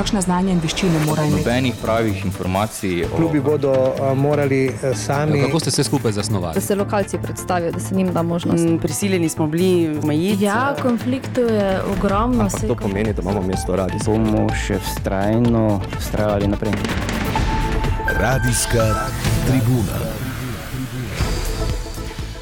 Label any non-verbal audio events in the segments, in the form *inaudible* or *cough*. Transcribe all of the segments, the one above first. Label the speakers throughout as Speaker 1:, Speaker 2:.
Speaker 1: kakšne znanje in veščine mora imeti?
Speaker 2: Nobenih pravih informacij.
Speaker 3: O... Klubi bodo uh, morali uh, sami.
Speaker 4: Ja, kako ste se skupaj zasnovali?
Speaker 5: Da se lokalci predstavijo, da se njim da možnost. Mm,
Speaker 6: prisiljeni smo bili omejiti.
Speaker 5: Ja, konfliktov je ogromno.
Speaker 7: To pomeni, da imamo mesto radi.
Speaker 8: Bomo še vztrajno vztrajali naprej.
Speaker 9: Radijska tribuna.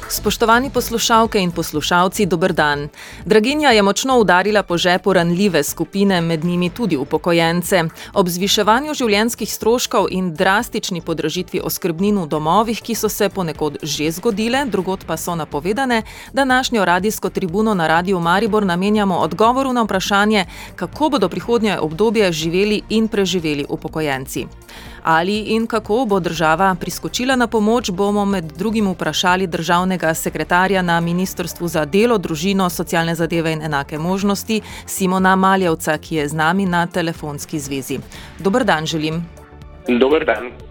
Speaker 10: Spoštovani poslušalke in poslušalci, dober dan. Draginja je močno udarila po žepu ranljive skupine, med njimi tudi upokojence. Ob zviševanju življenjskih stroškov in drastični podražitvi oskrbnin v domovih, ki so se ponekod že zgodile, drugot pa so napovedane, današnjo radijsko tribuno na Radiu Maribor namenjamo odgovoru na vprašanje, kako bodo prihodnje obdobje živeli in preživeli upokojenci. Ali in kako bo država priskočila na pomoč, bomo med drugim vprašali državnega sekretarja na Ministrstvu za delo, družino, socialne zadeve in enake možnosti Simona Maljevca, ki je z nami na telefonski zvezi. Dobr dan želim.
Speaker 11: Dobr dan.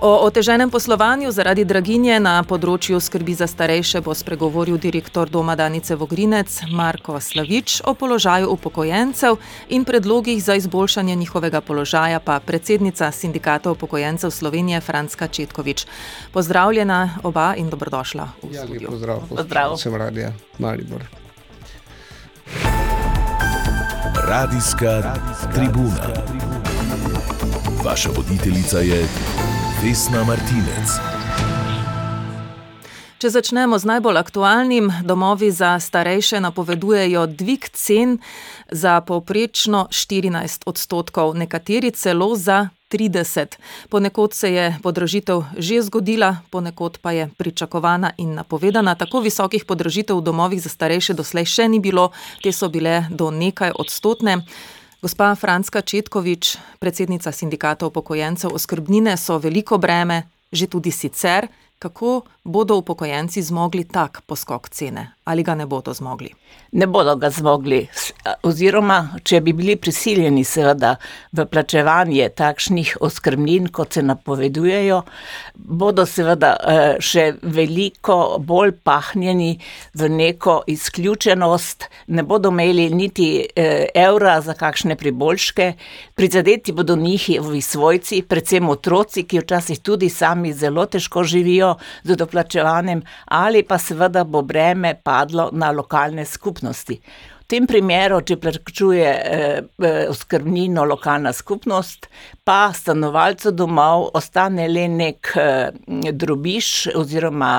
Speaker 10: O oteženem poslovanju zaradi draginje na področju skrbi za starejše bo spregovoril direktor Doma Danice Vogrinec Marko Slavič, o položaju upokojencev in predlogih za izboljšanje njihovega položaja pa predsednica sindikata upokojencev Slovenije Franska Četkovič. Pozdravljena oba in dobrodošla v ja, studiu.
Speaker 3: Pozdrav, pozdrav. Sem radija Maribor.
Speaker 9: Radijska tribuna. Vaša voditeljica je Vesna Martinec.
Speaker 10: Če začnemo z najbolj aktualnim, domovi za starejše napovedujejo dvig cen za povprečno 14 odstotkov, nekateri celo za 30. Ponekod se je podražitev že zgodila, ponekod pa je pričakovana in napovedana. Tako visokih podražitev v domovih za starejše doslej še ni bilo, te so bile do nekaj odstotne. Gospa Franska Četkovič, predsednica sindikata upokojencev, oskrbnine so veliko breme, že tudi sicer, kako bodo upokojenci zmogli tak poskok cene ali ga ne bodo zmogli?
Speaker 6: Ne bodo ga zmogli. Oziroma, če bi bili prisiljeni, seveda, v plačevanje takšnih oskrbnin, kot se napovedujejo, bodo seveda eh, še veliko bolj pahnjeni v neko izključenost, ne bodo imeli niti eh, evra za kakšne priboljške, prizadeti bodo njihovi svojci, predvsem otroci, ki včasih tudi sami zelo težko živijo z doplačevanjem, ali pa seveda bo breme padlo na lokalne skupnosti tem primeru, če plačuje eh, eh, oskrbnino lokalna skupnost, pa stanovalcu domov ostane le nek eh, drobiš, oziroma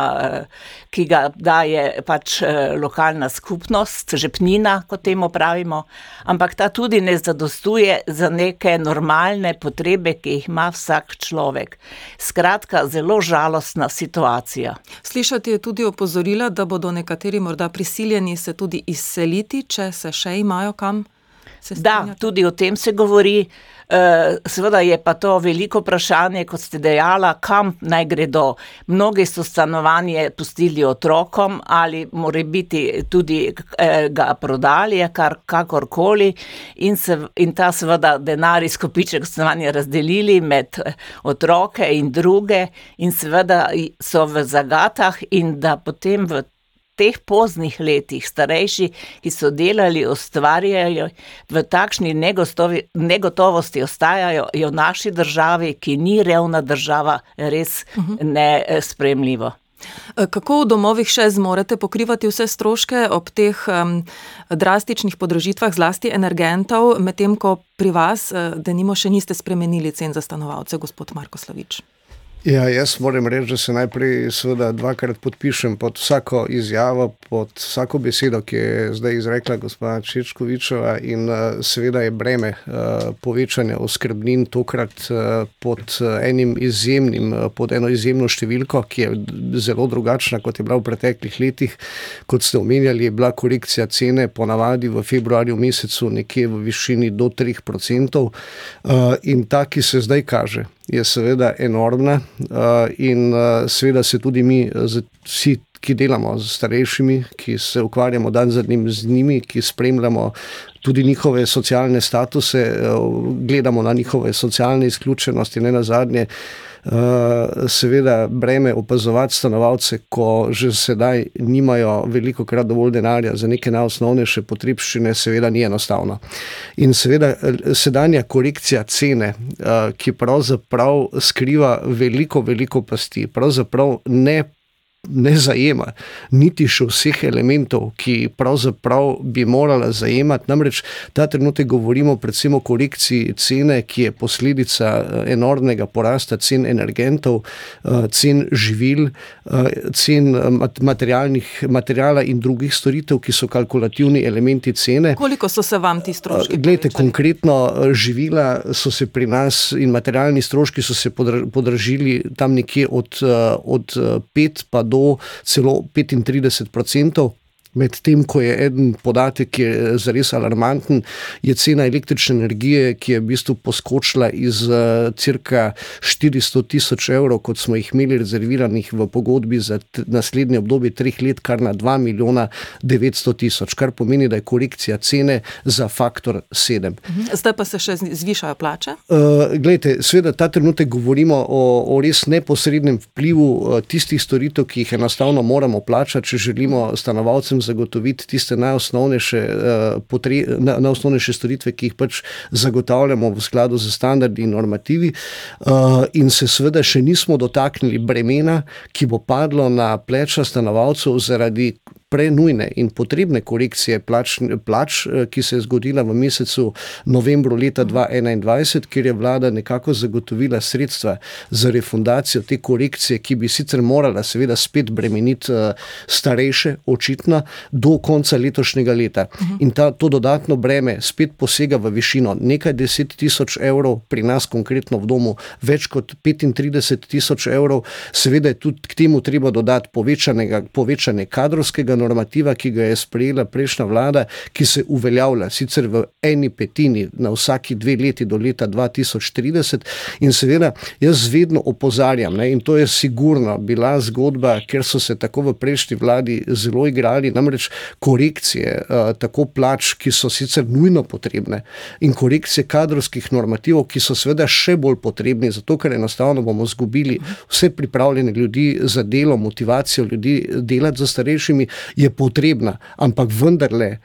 Speaker 6: ki ga daje pač lokalna skupnost, žepnina, kot temu pravimo, ampak ta tudi ne zadostuje za neke normalne potrebe, ki jih ima vsak človek. Skratka, zelo žalostna situacija.
Speaker 10: Slišati je tudi opozorila, da bodo nekateri morda prisiljeni se tudi izseliti, če se še imajo kam.
Speaker 6: Da, tudi o tem se govori. Eh, seveda je pa to veliko vprašanje, kot ste dejala, kam naj gredo. Mnogi so stanovanje pustili otrokom ali more biti tudi eh, ga prodali, kar, kakorkoli, in, se, in ta seveda denar iz kopiček stanovanja razdelili med eh, otroke in druge, in seveda so v zagatah, in da potem v teh poznih letih starejši, ki so delali, ustvarjajo v takšni negostovi, negotovosti, ostajajo v naši državi, ki ni revna država, res mhm. nespremljivo.
Speaker 10: E, kako v domovih še zmorete pokrivati vse stroške ob teh um, drastičnih podražitvah, zlasti energentov, medtem ko pri vas, uh, da nimo še niste spremenili cen za stanovalce, gospod Marko Slavič?
Speaker 3: Ja, jaz moram reči, da se najprej seveda dvakrat podpišem pod vsako izjavo, pod vsako besedo, ki je zdaj izrekla gospod Čečkovičeva in uh, seveda je breme uh, povečanja oskrbnin tokrat uh, pod enim izjemnim, uh, pod eno izjemno številko, ki je zelo drugačna, kot je bila v preteklih letih. Kot ste omenjali, je bila korekcija cene ponavadi v februarju mesecu nekje v višini do 3% uh, in ta, ki se zdaj kaže je seveda enormna uh, in uh, seveda se tudi mi, uh, vsi, ki delamo z starejšimi, ki se ukvarjamo dan za dnem z njimi, ki spremljamo tudi njihove socialne statuse, gledamo na njihove socialne izključenosti, ne na zadnje. Uh, seveda, breme opazovati stanovalce, ko že sedaj nimajo veliko krat dovolj denarja za neke najosnovnejše potrebščine, seveda ni enostavno. In seveda, sedanja korekcija cene, uh, ki pravzaprav skriva veliko, veliko pasti, pravzaprav ne ne zajema niti še vseh elementov, ki pravzaprav bi morala zajemati. Namreč ta trenutek govorimo predvsem o korekciji cene, ki je posledica eh, enormnega porasta cen energentov, eh, cen živil, eh, cen materijala in drugih storitev, ki so kalkulativni elementi cene.
Speaker 10: Koliko so se vam ti stroški?
Speaker 3: Glejte, konkretno živila so se pri nas in materialni stroški so se podražili tam nekje od, od 5 pa do celo 35 odstotkov. Medtem ko je en podatek, ki je zares alarmanten, je cena električne energije, ki je v bistvu poskočila iz uh, cirka 400 tisoč evrov, kot smo jih imeli rezerviranih v pogodbi za naslednje obdobje treh let, kar na 2 milijona 900 tisoč, kar pomeni, da je korekcija cene za faktor 7.
Speaker 10: Mhm. Zdaj pa se še zvišajo plače?
Speaker 3: Uh, glejte, seveda ta trenutek govorimo o, o res neposrednem vplivu tistih storitev, ki jih enostavno moramo plačati, če želimo stanovalcem zagotoviti tiste najosnovnejše, uh, potre, na, najosnovnejše storitve, ki jih pač zagotavljamo v skladu z standardi in normativi. Uh, in se seveda še nismo dotaknili bremena, ki bo padlo na pleča stanovalcev zaradi prenujne in potrebne korekcije plač, plač, eh, ki se je zgodila v mesecu novembru leta 2021, kjer je vlada nekako zagotovila sredstva za refundacijo te korekcije, ki bi sicer morala seveda spet bremeniti eh, starejše, očitno, do konca letošnjega leta. In ta, to dodatno breme spet posega v višino. Nekaj deset tisoč evrov, pri nas konkretno v domu več kot 35 tisoč evrov, seveda je tudi k temu treba dodati povečanje kadrovskega normativa, ki ga je sprejela prejšnja vlada, ki se uveljavlja sicer v eni petini na vsaki dve leti do leta 2030. In seveda jaz vedno opozarjam, ne, in to je sigurno bila zgodba, ker so se tako v prejšnji vladi zelo igrali, namreč korekcije uh, tako plač, ki so sicer nujno potrebne, in korekcije kadrovskih normativov, ki so seveda še bolj potrebni, zato ker enostavno bomo izgubili vse pripravljene ljudi za delo, motivacijo ljudi delati za starejšimi, je potrebna, ampak vendarle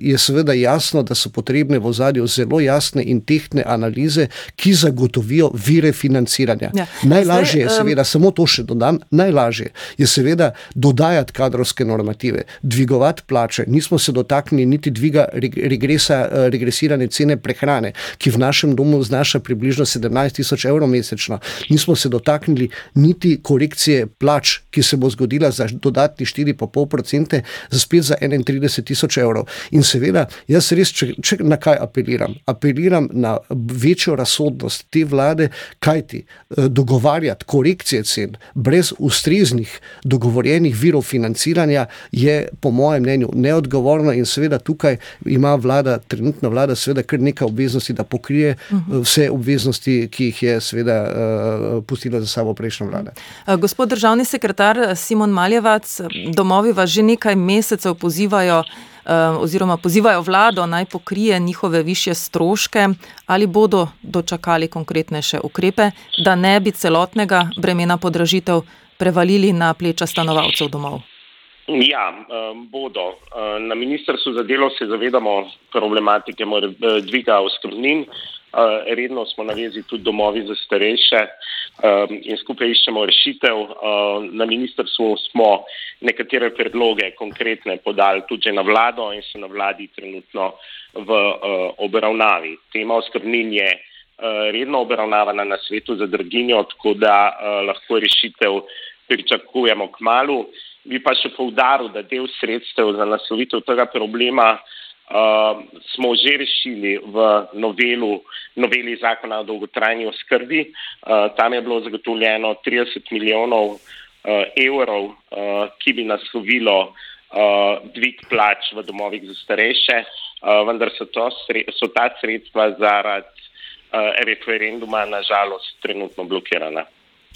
Speaker 3: je seveda jasno, da so potrebne v ozadju zelo jasne in tehtne analize, ki zagotovijo vire financiranja. Ja. Najlažje je seveda, um... samo to še dodam, najlažje je seveda dodajati kadrovske normative, dvigovati plače. Nismo se dotaknili niti dviga regresa, regresirane cene prehrane, ki v našem domu znaša približno 17 tisoč evrov mesečno. Nismo se dotaknili niti korekcije plač, ki se bo zgodila za dodatni 4,5 procente, spet za 31 tisoč evrov. In seveda, jaz res, če, če na kaj apeliram? Apeliram na večjo razsodnost te vlade, kajti eh, dogovarjati korekcije cen brez ustreznih dogovorjenih virov financiranja je, po mojem mnenju, neodgovorno in seveda tukaj ima vlada, trenutna vlada, seveda kar nekaj obveznosti, da pokrije mhm. vse obveznosti, ki jih je seveda uh, pustila za sabo prejšnja vlada.
Speaker 10: Gospod državni sekretar Simon Maljevac, domovi vas že nekaj mesecev pozivajo, eh, oziroma pozivajo vlado naj pokrije njihove više stroške, ali bodo dočakali konkretnejše ukrepe, da ne bi celotnega bremena podražitev prevalili na pleča stanovalcev domov.
Speaker 4: Ja, eh, bodo. Eh, na ministrstvu za delo se zavedamo problematike dviga oskrbnin. Redno smo na vezi tudi domovi za starejše in skupaj iščemo rešitev. Na ministrstvu smo nekatere predloge konkretne podali tudi na vlado in so na vladi trenutno v obravnavi. Tema oskrbnin je redno obravnavana na svetu za draginjo, tako da lahko rešitev pričakujemo k malu. Bi pa še povdaril, da del sredstev za naslovitev tega problema uh, smo že rešili v novelu, noveli zakona o dolgotrajni oskrbi. Uh, tam je bilo zagotovljeno 30 milijonov uh, evrov, uh, ki bi naslovilo uh, dvig plač v domovih za starejše, uh, vendar so, to, so ta sredstva zaradi uh, referenduma nažalost trenutno blokirana.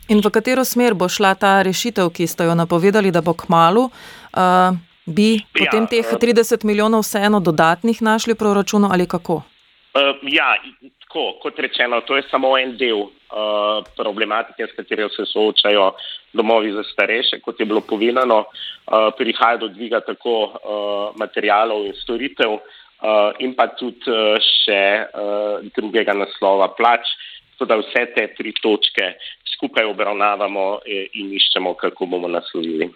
Speaker 10: In v katero smer bo šla ta rešitev, ki ste jo napovedali, da bo k malu? Uh, bi potem teh 30 milijonov vseeno dodatnih našli v proračunu ali kako?
Speaker 4: Uh, ja, tako kot rečeno, to je samo en del uh, problematike, s katero se soočajo domovi za starejše. Kot je bilo povedano, uh, prihaja do dviga tako uh, materijalov in storitev, uh, in pa tudi uh, še uh, drugega naslova plač. Tako da vse te tri točke skupaj obravnavamo in iščemo, kako bomo naslovili.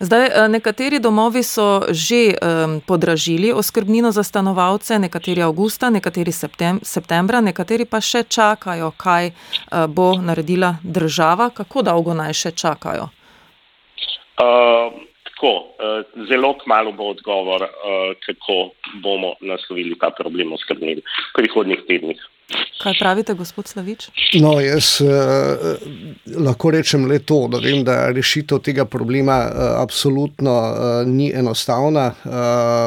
Speaker 10: Zdaj, eh, nekateri domovi so že um, podražili oskrbnino za stanovalce, nekateri avgusta, nekateri septem, septembra, nekateri pa še čakajo, kaj uh, bo naredila država. Kako dolgo naj še čakajo?
Speaker 4: Uh, tako, uh, zelo kmalo bo odgovor, uh, kako bomo naslovili ta problem oskrbnin v prihodnjih tednih.
Speaker 10: Kaj pravite, gospod Slavič?
Speaker 3: No, jaz eh, lahko rečem le to, da vem, da rešitev tega problema eh, absolutno eh, ni enostavna. Eh,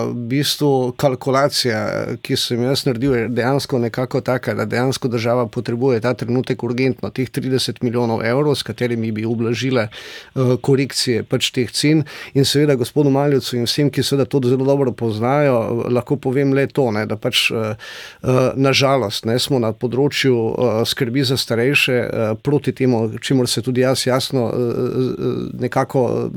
Speaker 3: v bistvu kalkulacija, ki sem jaz naredil, je dejansko nekako taka, da dejansko država potrebuje ta trenutek urgentno teh 30 milijonov evrov, s katerimi bi ublažile eh, korekcije pač teh cen. In seveda gospodu Maljcu in vsem, ki seveda to zelo dobro poznajo, lahko povem le to, ne, da pač eh, eh, nažalost ne smo na področju uh, skrbi za starejše, uh, proti temu, čemu se tudi jaz jasno uh, nekako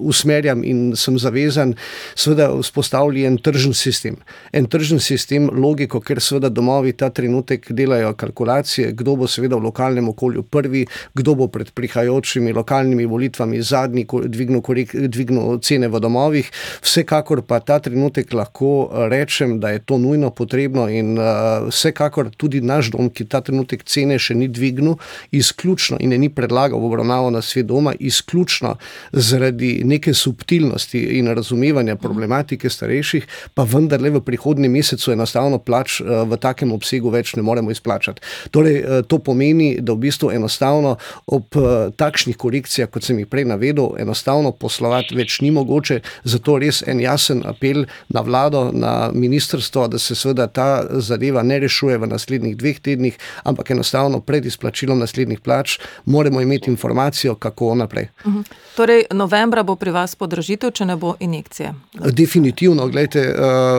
Speaker 3: usmerjam in sem zavezan, seveda vzpostavili en tržen sistem. En tržen sistem, logiko, ker seveda domovi ta trenutek delajo kalkulacije, kdo bo seveda v lokalnem okolju prvi, kdo bo pred prihajajočimi lokalnimi volitvami zadnji dvignil, dvignil cene v domovih. Vsekakor pa ta trenutek lahko rečem, da je to nujno potrebno in uh, vsekakor tudi naš dom, ki ta trenutek cene še ni dvignil, izključno in je ni predlagal v obravnavo na svet doma, izključno zaradi neke subtilnosti in razumevanja problematike starejših, pa vendarle v prihodnjem mesecu enostavno plač eh, v takem obsegu več ne moremo izplačati. Torej, eh, to pomeni, da v bistvu enostavno ob eh, takšnih korekcijah, kot sem jih prej navedel, enostavno poslovati več ni mogoče, zato res en jasen apel na vlado, na ministrstvo, da se seveda ta zadeva ne rešuje v naslednjih dveh tednih, ampak enostavno pred izplačilom naslednjih plač moramo imeti informacijo, kako naprej.
Speaker 10: -huh. Torej, novembra bo pri vas podražitev, če ne bo injekcije?
Speaker 3: Definitivno, gledajte, eh,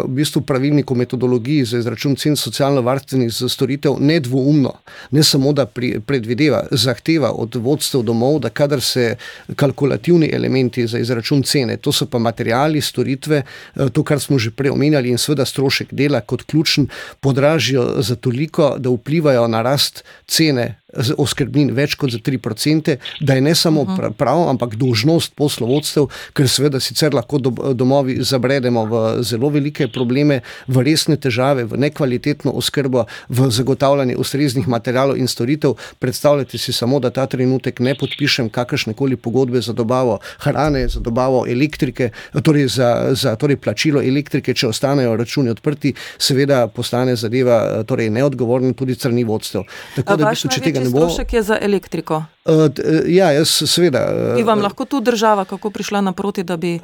Speaker 3: v bistvu pravilnik o metodologiji za izračun cen socialno-varstvenih storitev nedvoumno, ne samo da predvideva, zahteva od vodstev domov, da kadar se kalkulativni elementi za izračun cene, to so pa materijali, storitve, eh, to, kar smo že prej omenjali in seveda strošek dela kot ključen, podražijo za toliko, da vplivajo na rast cene oskrbnin več kot za 3%, da je ne samo prav, ampak dožnost poslovodstev, ker seveda sicer lahko domovi zabredemo v zelo velike probleme, v resne težave, v nekvalitetno oskrbo, v zagotavljanje ustreznih materijalov in storitev. Predstavljate si samo, da ta trenutek ne podpišem kakršne koli pogodbe za dobavo hrane, za dobavo elektrike, torej za, za torej plačilo elektrike, če ostanejo računi odprti, seveda postane zadeva torej neodgovorna tudi strani vodstev.
Speaker 10: Tako da v bistvu, če tega ne bo. Strošek je za elektriko.
Speaker 3: Uh, ja, jaz seveda.
Speaker 10: Bi vam lahko tu država kako prišla naproti, da bi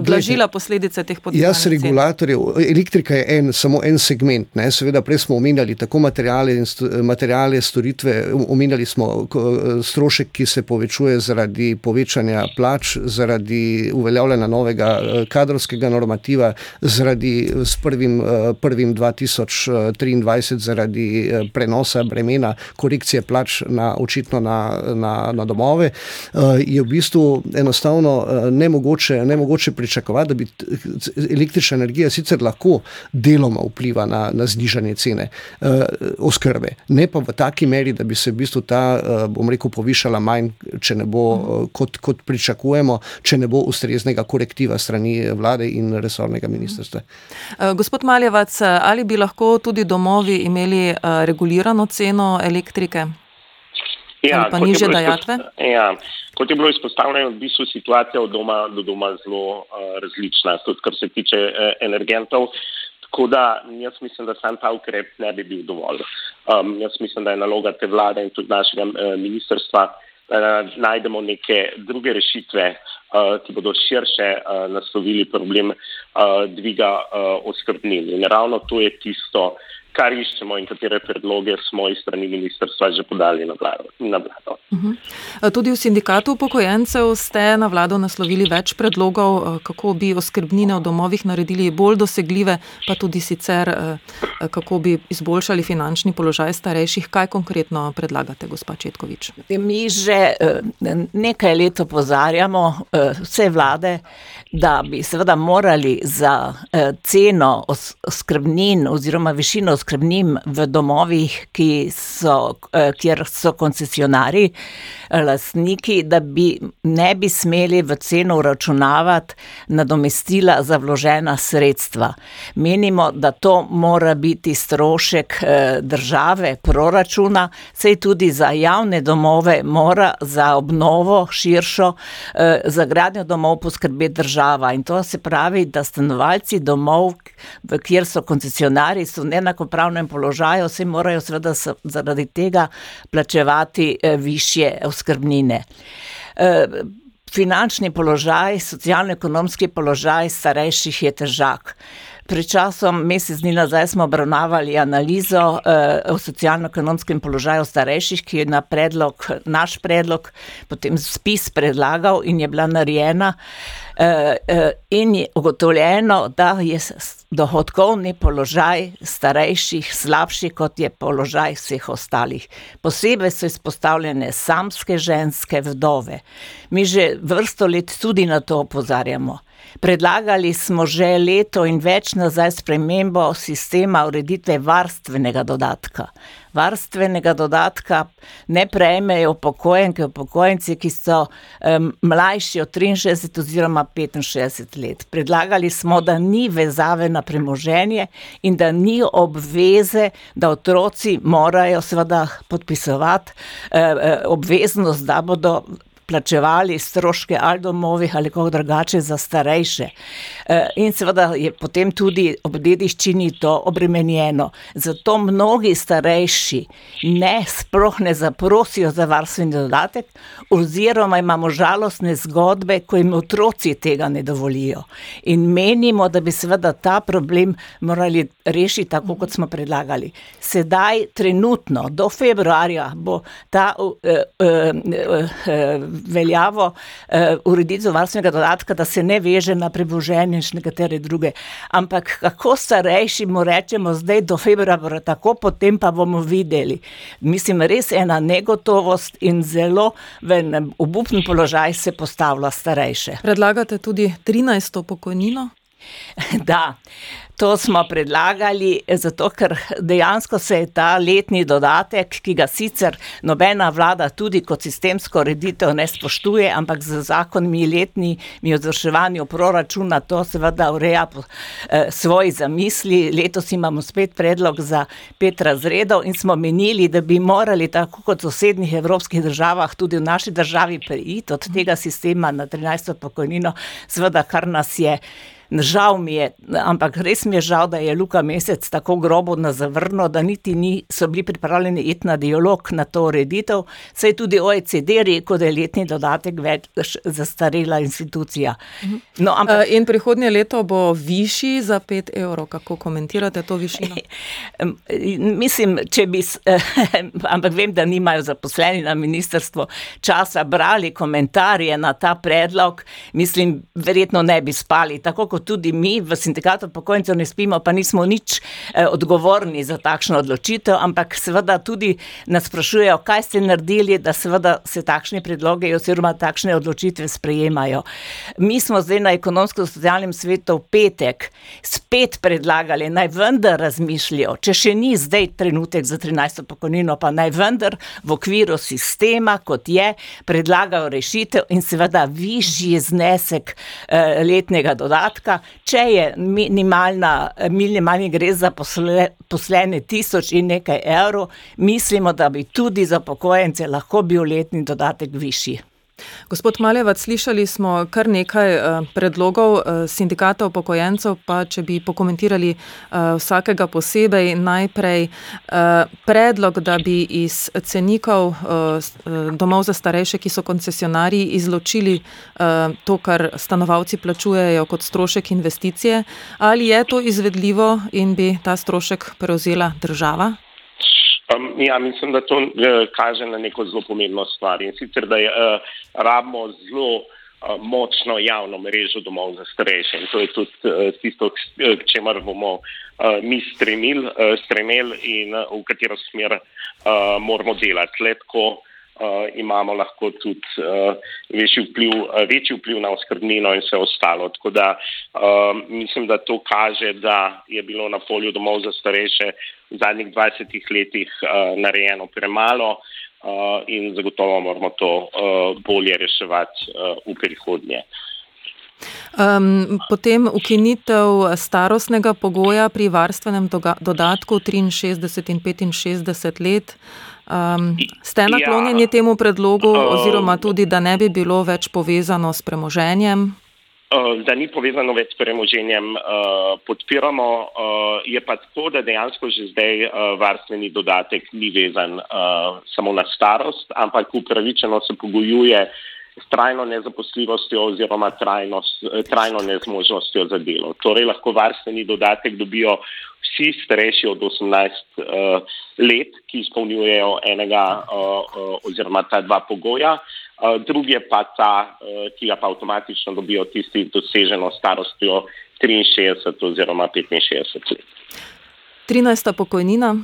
Speaker 10: blažila posledice teh podjetij?
Speaker 3: Jaz, regulatorjev, elektrika je en, samo en segment. Ne? Seveda, prej smo omenjali tako materijale materijale, storitve, omenjali smo strošek, ki se povečuje zaradi povečanja plač, zaradi uveljavljanja novega kadrovskega normativa, zaradi s prvim, prvim 2023 zaradi prenosa bremena, korekcije plač na očitno na na, na domove, eh, je v bistvu enostavno eh, nemogoče, nemogoče pričakovati, da bi električna energija sicer lahko deloma vpliva na, na znižanje cene eh, oskrbe, ne pa v taki meri, da bi se v bistvu ta, bom rekel, povišala manj, če ne bo, kot, kot pričakujemo, če ne bo ustreznega korektiva strani vlade in resornega ministrstva.
Speaker 10: Gospod Maljevac, ali bi lahko tudi domovi imeli regulirano ceno elektrike?
Speaker 4: Ja,
Speaker 10: pa niže dajatve?
Speaker 4: Ja, kot je bilo izpostavljeno, v bistvu situacija od doma do doma zelo uh, različna, tudi kar se tiče uh, energentov. Tako da jaz mislim, da sam ta ukrep ne bi bil dovolj. Um, jaz mislim, da je naloga te vlade in tudi našega uh, ministrstva, da najdemo neke druge rešitve, ki bodo širše naslovili problem dviga oskrbnin. In ravno to je tisto, kar iščemo in katere predloge smo iz strani ministrstva že podali na vlado. Na vlado.
Speaker 10: Uh -huh. Tudi v sindikatu upokojencev ste na vlado naslovili več predlogov, kako bi oskrbnine v domovih naredili bolj dosegljive, pa tudi sicer kako bi izboljšali finančni položaj starejših. Kaj konkretno predlagate, gospa Četkovič?
Speaker 6: Mi že nekaj let opozarjamo vse vlade, da bi seveda morali za ceno oskrbnin oziroma višino oskrbnin oskrbnin v domovih, so, eh, kjer so koncesionari, eh, lastniki, da bi ne bi smeli v ceno uračunavati nadomestila za vložena sredstva. Menimo, da to mora biti strošek eh, države, proračuna, sej tudi za javne domove mora za obnovo širšo, za gradnjo domov poskrbeti država. In to se pravi, da stanovalci domov, kjer so koncesionari, so neenakopravni pravnem položaju, se morajo seveda zaradi tega plačevati eh, više oskrbnine. Eh, finančni položaj, socialno-ekonomski položaj starejših je težak. Pred časom, mesec dni nazaj, smo obravnavali analizo eh, o socialno-ekonomskem položaju starejših, ki je na predlog, naš predlog, potem spis predlagal in je bila narejena. Eh, in je ugotovljeno, da je dohodkovni položaj starejših slabši, kot je položaj vseh ostalih. Posebej so izpostavljene samske ženske vdove. Mi že vrsto let tudi na to opozarjamo. Predlagali smo že leto in več nazaj spremembo sistema ureditve varstvenega dodatka. Varstvenega dodatka ne prejmejo upokojenke, upokojenci, ki so um, mlajši od 63 oziroma 65 let. Predlagali smo, da ni vezave na premoženje in da ni obveze, da otroci morajo seveda podpisovati uh, obveznost, da bodo plačevali stroške ali domovih ali kako drugače za starejše. Eh, in seveda je potem tudi ob dediščini to obremenjeno. Zato mnogi starejši ne sploh ne zaprosijo za varstveni dodatek, oziroma imamo žalostne zgodbe, ko jim otroci tega ne dovolijo. In menimo, da bi seveda ta problem morali rešiti tako, kot smo predlagali. Sedaj, trenutno, do februarja, bo ta uh, uh, uh, uh, veljavo uh, ureditev varstvenega dodatka, da se ne veže na premoženje in nekatere druge. Ampak kako starejši mu rečemo, zdaj do februarja, tako potem pa bomo videli. Mislim, res ena negotovost in zelo v obupnem položaju se postavlja starejše.
Speaker 10: Predlagate tudi 13. pokojnino? *laughs*
Speaker 6: Da. To smo predlagali, zato ker dejansko se je ta letni dodatek, ki ga sicer nobena vlada tudi kot sistemsko reditev ne spoštuje, ampak z zakonmi letnimi odvrševanju proračuna to seveda ureja po eh, svoji zamisli. Letos imamo spet predlog za pet razredov in smo menili, da bi morali tako kot v sosednjih evropskih državah tudi v naši državi preiti od tega sistema na 13. pokojnino, seveda kar nas je. Žal mi je, ampak res mi je žal, da je Luka Mesec tako grobo na zavrno, da niti niso bili pripravljeni iti na dialog na to ureditev. Saj tudi OECD rekel, da je letni dodatek več zastarela institucija.
Speaker 10: No, ampak... In prihodnje leto bo višji za 5 evrov. Kako komentirate to višino? *laughs*
Speaker 6: Mislim, če bi, *laughs* ampak vem, da nimajo zaposleni na ministrstvu časa brali komentarje na ta predlog, mislim, verjetno ne bi spali. Tako kot tudi mi v sindikatu pokojnicev ne spimo, pa nismo nič eh, odgovorni za takšno odločitev, ampak seveda tudi nas sprašujejo, kaj ste naredili, da seveda se takšne predloge oziroma takšne odločitve sprejemajo. Mi smo zdaj na ekonomsko-socialnem svetu v petek spet predlagali, naj vendar razmišljajo, če še ni zdaj trenutek za 13. pokojnino, pa naj vendar v okviru sistema, kot je, predlagajo rešitev in seveda višji znesek eh, letnega dodatka skratka, če je minimalna, minimalni gre za posle, poslene tisoč in nekaj evrov, mislimo, da bi tudi za pokojence lahko bil letni dodatek višji.
Speaker 10: Gospod Maljevac, slišali smo kar nekaj predlogov sindikata upokojencev, pa če bi pokomentirali vsakega posebej, najprej predlog, da bi iz cenikov domov za starejše, ki so koncesionarji, izločili to, kar stanovalci plačujejo kot strošek investicije. Ali je to izvedljivo in bi ta strošek prevzela država?
Speaker 4: Um, ja, mislim, da to uh, kaže na neko zelo pomembno stvar in sicer, da je, uh, rabimo zelo uh, močno javno mrežo domov za starejše in to je tudi uh, tisto, k čemer bomo uh, mi stremili uh, stremel in uh, v katero smer uh, moramo delati. Letko, uh, imamo lahko tudi uh, večji, vpliv, uh, večji vpliv na oskrbnino in vse ostalo. Tako da uh, mislim, da to kaže, da je bilo na polju domov za starejše v zadnjih 20 letih uh, narejeno premalo. Uh, in zagotovo moramo to uh, bolje reševati uh, v prihodnje.
Speaker 10: Um, potem ukinitev starostnega pogoja pri varstvenem dodatku 63 in 65 let. Um, ste naklonjeni ja, temu predlogu, oziroma tudi, da ne bi bilo več povezano s premoženjem?
Speaker 4: Da ni povezano več s premoženjem, uh, podpiramo. Uh, je pa tako, da dejansko že zdaj uh, varstveni dodatek ni vezan samo na starost, ampak upravičeno se pogojuje s trajno nezaposljivostjo oziroma trajnost, trajno nezmožnostjo za delo. Torej lahko varstveni dodatek dobijo vsi starejši od 18 uh, let, ki izpolnjujejo enega uh, uh, oziroma ta dva pogoja. Uh, drugi je pa ta, uh, ki ga pa avtomatično dobijo tisti doseženo starostjo 63 oziroma 65 let.
Speaker 10: 13. pokojnina?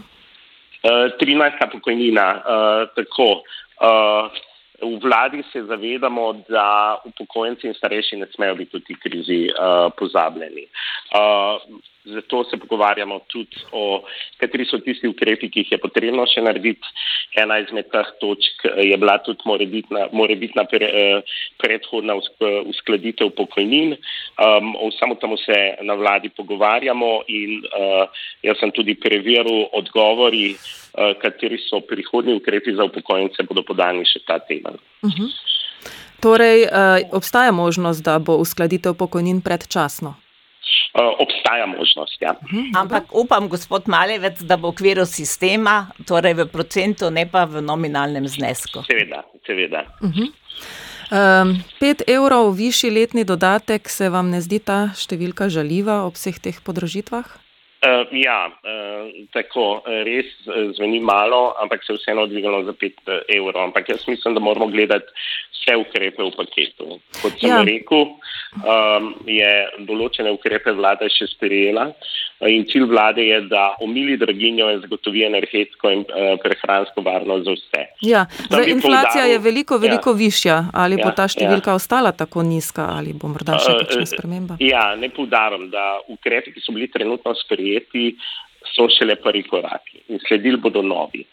Speaker 4: Uh, 13. pokojnina, uh, tako. Uh, v vladi se zavedamo, da upokojenci in starejši ne smejo biti v tej krizi uh, pozabljeni. Uh, Zato se pogovarjamo tudi o, kateri so tisti ukrepi, ki jih je potrebno še narediti. Ena izmed teh točk eh, je bila tudi morebitna, morebitna pre, eh, predhodna uskladitev pokojnin. Um, o samo temu se na vladi pogovarjamo in uh, jaz sem tudi preveril odgovori, uh, kateri so prihodni ukrepi za upokojence, bodo podani še ta teden. Uh -huh.
Speaker 10: Torej, uh, obstaja možnost, da bo uskladitev pokojnin predčasno?
Speaker 4: Eh, obstaja možnost. Ja.
Speaker 6: Mhm. Ampak upam, gospod Malevec, da bo v okviru sistema, torej v procentu, ne pa v nominalnem znesku.
Speaker 4: Seveda, seveda.
Speaker 10: Uh -huh. um, pet evrov višji letni dodatek, se vam ne zdi ta številka žaljiva ob vseh teh podražitvah?
Speaker 4: Uh, ja, uh, tako res zveni malo, ampak se je vseeno dvignilo za 5 evrov. Ampak jaz mislim, da moramo gledati vse ukrepe v paketu. Kot sem ja. rekel, um, je določene ukrepe vlada še sprejela in cilj vlade je, da omili draginjo in zagotovi energetsko in uh, prehransko varnost za vse.
Speaker 10: Ja. Zdaj, inflacija povdaril, je veliko, veliko ja. višja. Ali ja, bo ta številka ja. ostala tako nizka ali bo morda še uh, kakšna sprememba?
Speaker 4: Ja, ne poudarim, da ukrepe, ki so bili trenutno sprejeti, so šele prvi koraki in sledili bodo novi.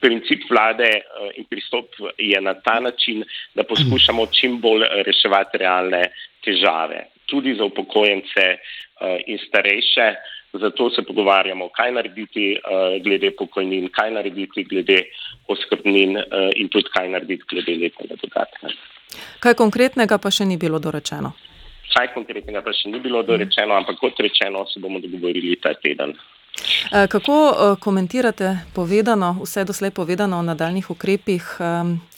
Speaker 4: Princip vlade eh, in pristop je na ta način, da poskušamo čim bolj reševati realne težave, tudi za upokojence eh, in starejše. Zato se pogovarjamo, kaj narediti eh, glede pokojnin, kaj narediti glede oskrbnin in tudi kaj narediti glede letnega dodatka.
Speaker 10: Kaj konkretnega pa še ni bilo dorečeno?
Speaker 4: Kaj konkretnega pa še ni bilo dorečeno, ampak kot rečeno, se bomo dogovorili ta teden.
Speaker 10: Eh, kako eh, komentirate povedano, vse doslej povedano o nadaljnih ukrepih,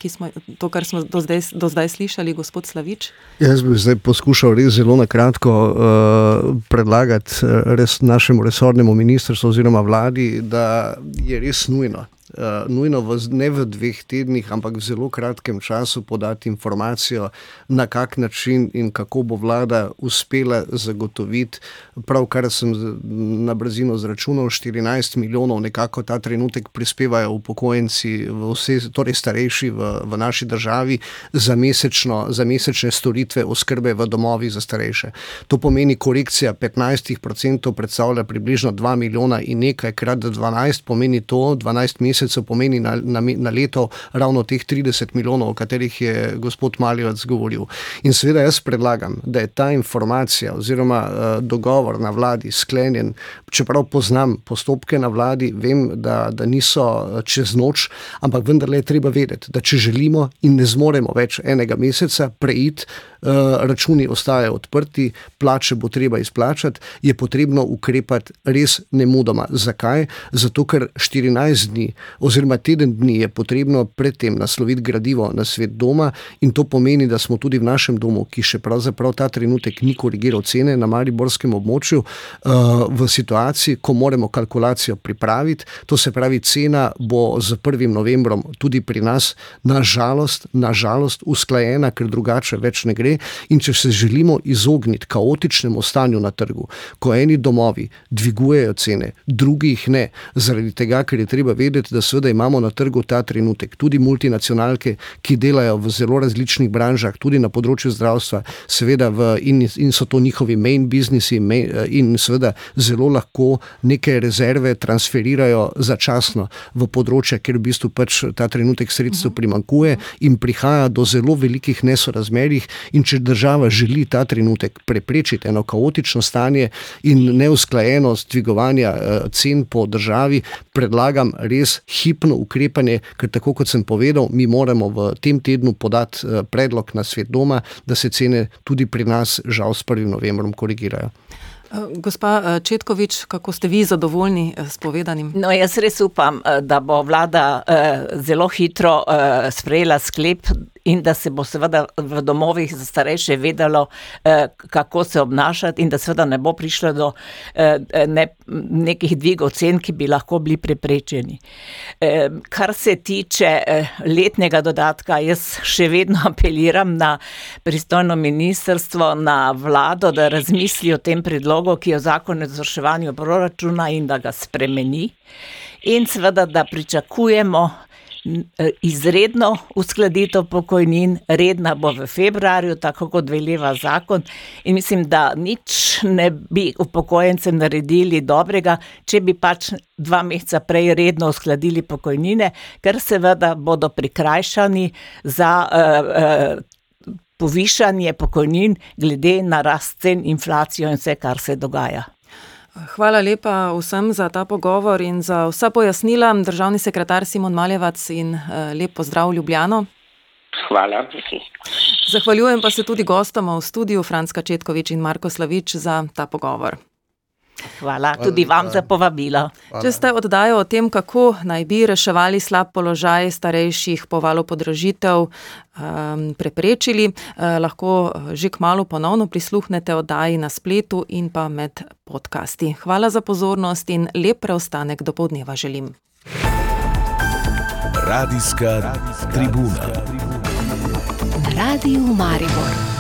Speaker 10: smo to, kar smo do zdaj, do zdaj slišali, gospod Slavič?
Speaker 3: Jaz bi zdaj poskušal res zelo na kratko uh, predlagati res našemu resornemu ministrstvu oziroma vladi, da je res nujno, uh, nujno v, ne v dveh tednih, ampak v zelo kratkem času podati informacijo, na kak način in kako bo vlada uspela zagotoviti, pravkar sem na brzino zračunal, 14 milijonov, nekako ta trenutek prispevajo upokojenci, vse, torej starejši v, v naši državi, za, mesečno, za mesečne storitve oskrbe v domovih za starejše. To pomeni korekcija 15%, predstavlja približno 2 milijona in nekaj krat 12, pomeni to 12 mesecev mesecev pomeni na, na, na leto ravno teh 30 milijonov, o katerih je gospod Maljovac govoril. In seveda jaz predlagam, da je ta informacija oziroma uh, dogovor na vladi sklenjen, čeprav poznam postopke na vladi, vem, da, da niso čez noč, ampak vendarle je treba vedeti, da če želimo in ne zmoremo več enega meseca preiti, računi ostajajo odprti, plače bo treba izplačati, je potrebno ukrepati res nemudoma. Zakaj? Zato, ker 14 dni oziroma teden dni je potrebno predtem nasloviti gradivo na svet doma in to pomeni, da smo tudi v našem domu, ki še pravzaprav ta trenutek ni korigiral cene na mariborskem območju, uh, v situaciji, ko moramo kalkulacijo pripraviti, to se pravi, cena bo z 1. novembrom tudi pri nas, nažalost, nažalost, usklajena, ker drugače več ne gre. In če se želimo izogniti kaotičnemu stanju na trgu, ko eni domovi dvigujejo cene, drugi jih ne, zaradi tega, ker je treba vedeti, da seveda imamo na trgu ta trenutek tudi multinacionalke, ki delajo v zelo različnih branžah, tudi na področju zdravstva, seveda v, in, in so to njihovi main biznisi main, in seveda zelo lahko neke rezerve transferirajo začasno v področje, kjer v bistvu pač ta trenutek sredstev primankuje in prihaja do zelo velikih nesorazmerij. In če država želi ta trenutek preprečiti eno kaotično stanje in neusklajenost dvigovanja uh, cen po državi, predlagam res hipno ukrepanje, ker tako kot sem povedal, mi moramo v tem tednu podati uh, predlog na svet doma, da se cene tudi pri nas, žal, s 1. novembrom korigirajo.
Speaker 10: Gospa Četkovič, kako ste vi zadovoljni s povedanim?
Speaker 6: No, jaz res upam, da bo vlada zelo hitro sprejela sklep, in da se bo seveda v domovih za starejše vedelo, eh, kako se obnašati, in da seveda ne bo prišlo do eh, ne, nekih dvigov cen, ki bi lahko bili preprečeni. Eh, kar se tiče letnega dodatka, jaz še vedno *laughs* apeliram na pristojno ministrstvo, na vlado, da razmisli o tem predlogu, ki je v zakonu o izvrševanju proračuna in da ga spremeni. In seveda, da pričakujemo, izredno uskladitev pokojnin, redna bo v februarju, tako kot veleva zakon. In mislim, da nič ne bi upokojencem naredili dobrega, če bi pač dva meseca prej redno uskladili pokojnine, ker seveda bodo prikrajšani za. Uh, uh, Povišanje pokojnin, glede na rast cen, inflacijo in vse, kar se dogaja.
Speaker 10: Hvala lepa vsem za ta pogovor in za vsa pojasnila. Državni sekretar Simon Maljevac in eh, lep pozdrav Ljubljano.
Speaker 4: Hvala.
Speaker 10: Zahvaljujem pa se tudi gostoma v studiu, Franska Četkovič in Marko Slavič, za ta pogovor.
Speaker 6: Hvala tudi vam za povabilo.
Speaker 10: Če ste oddajo o tem, kako naj bi reševali slab položaj starejših po valu podražitev um, preprečili, uh, lahko eh, že k malu ponovno prisluhnete oddaji na spletu in pa med podcasti. Hvala za pozornost in lep preostanek do povdneva želim.
Speaker 9: Radijska tribuna.
Speaker 11: Na radiju Maribor.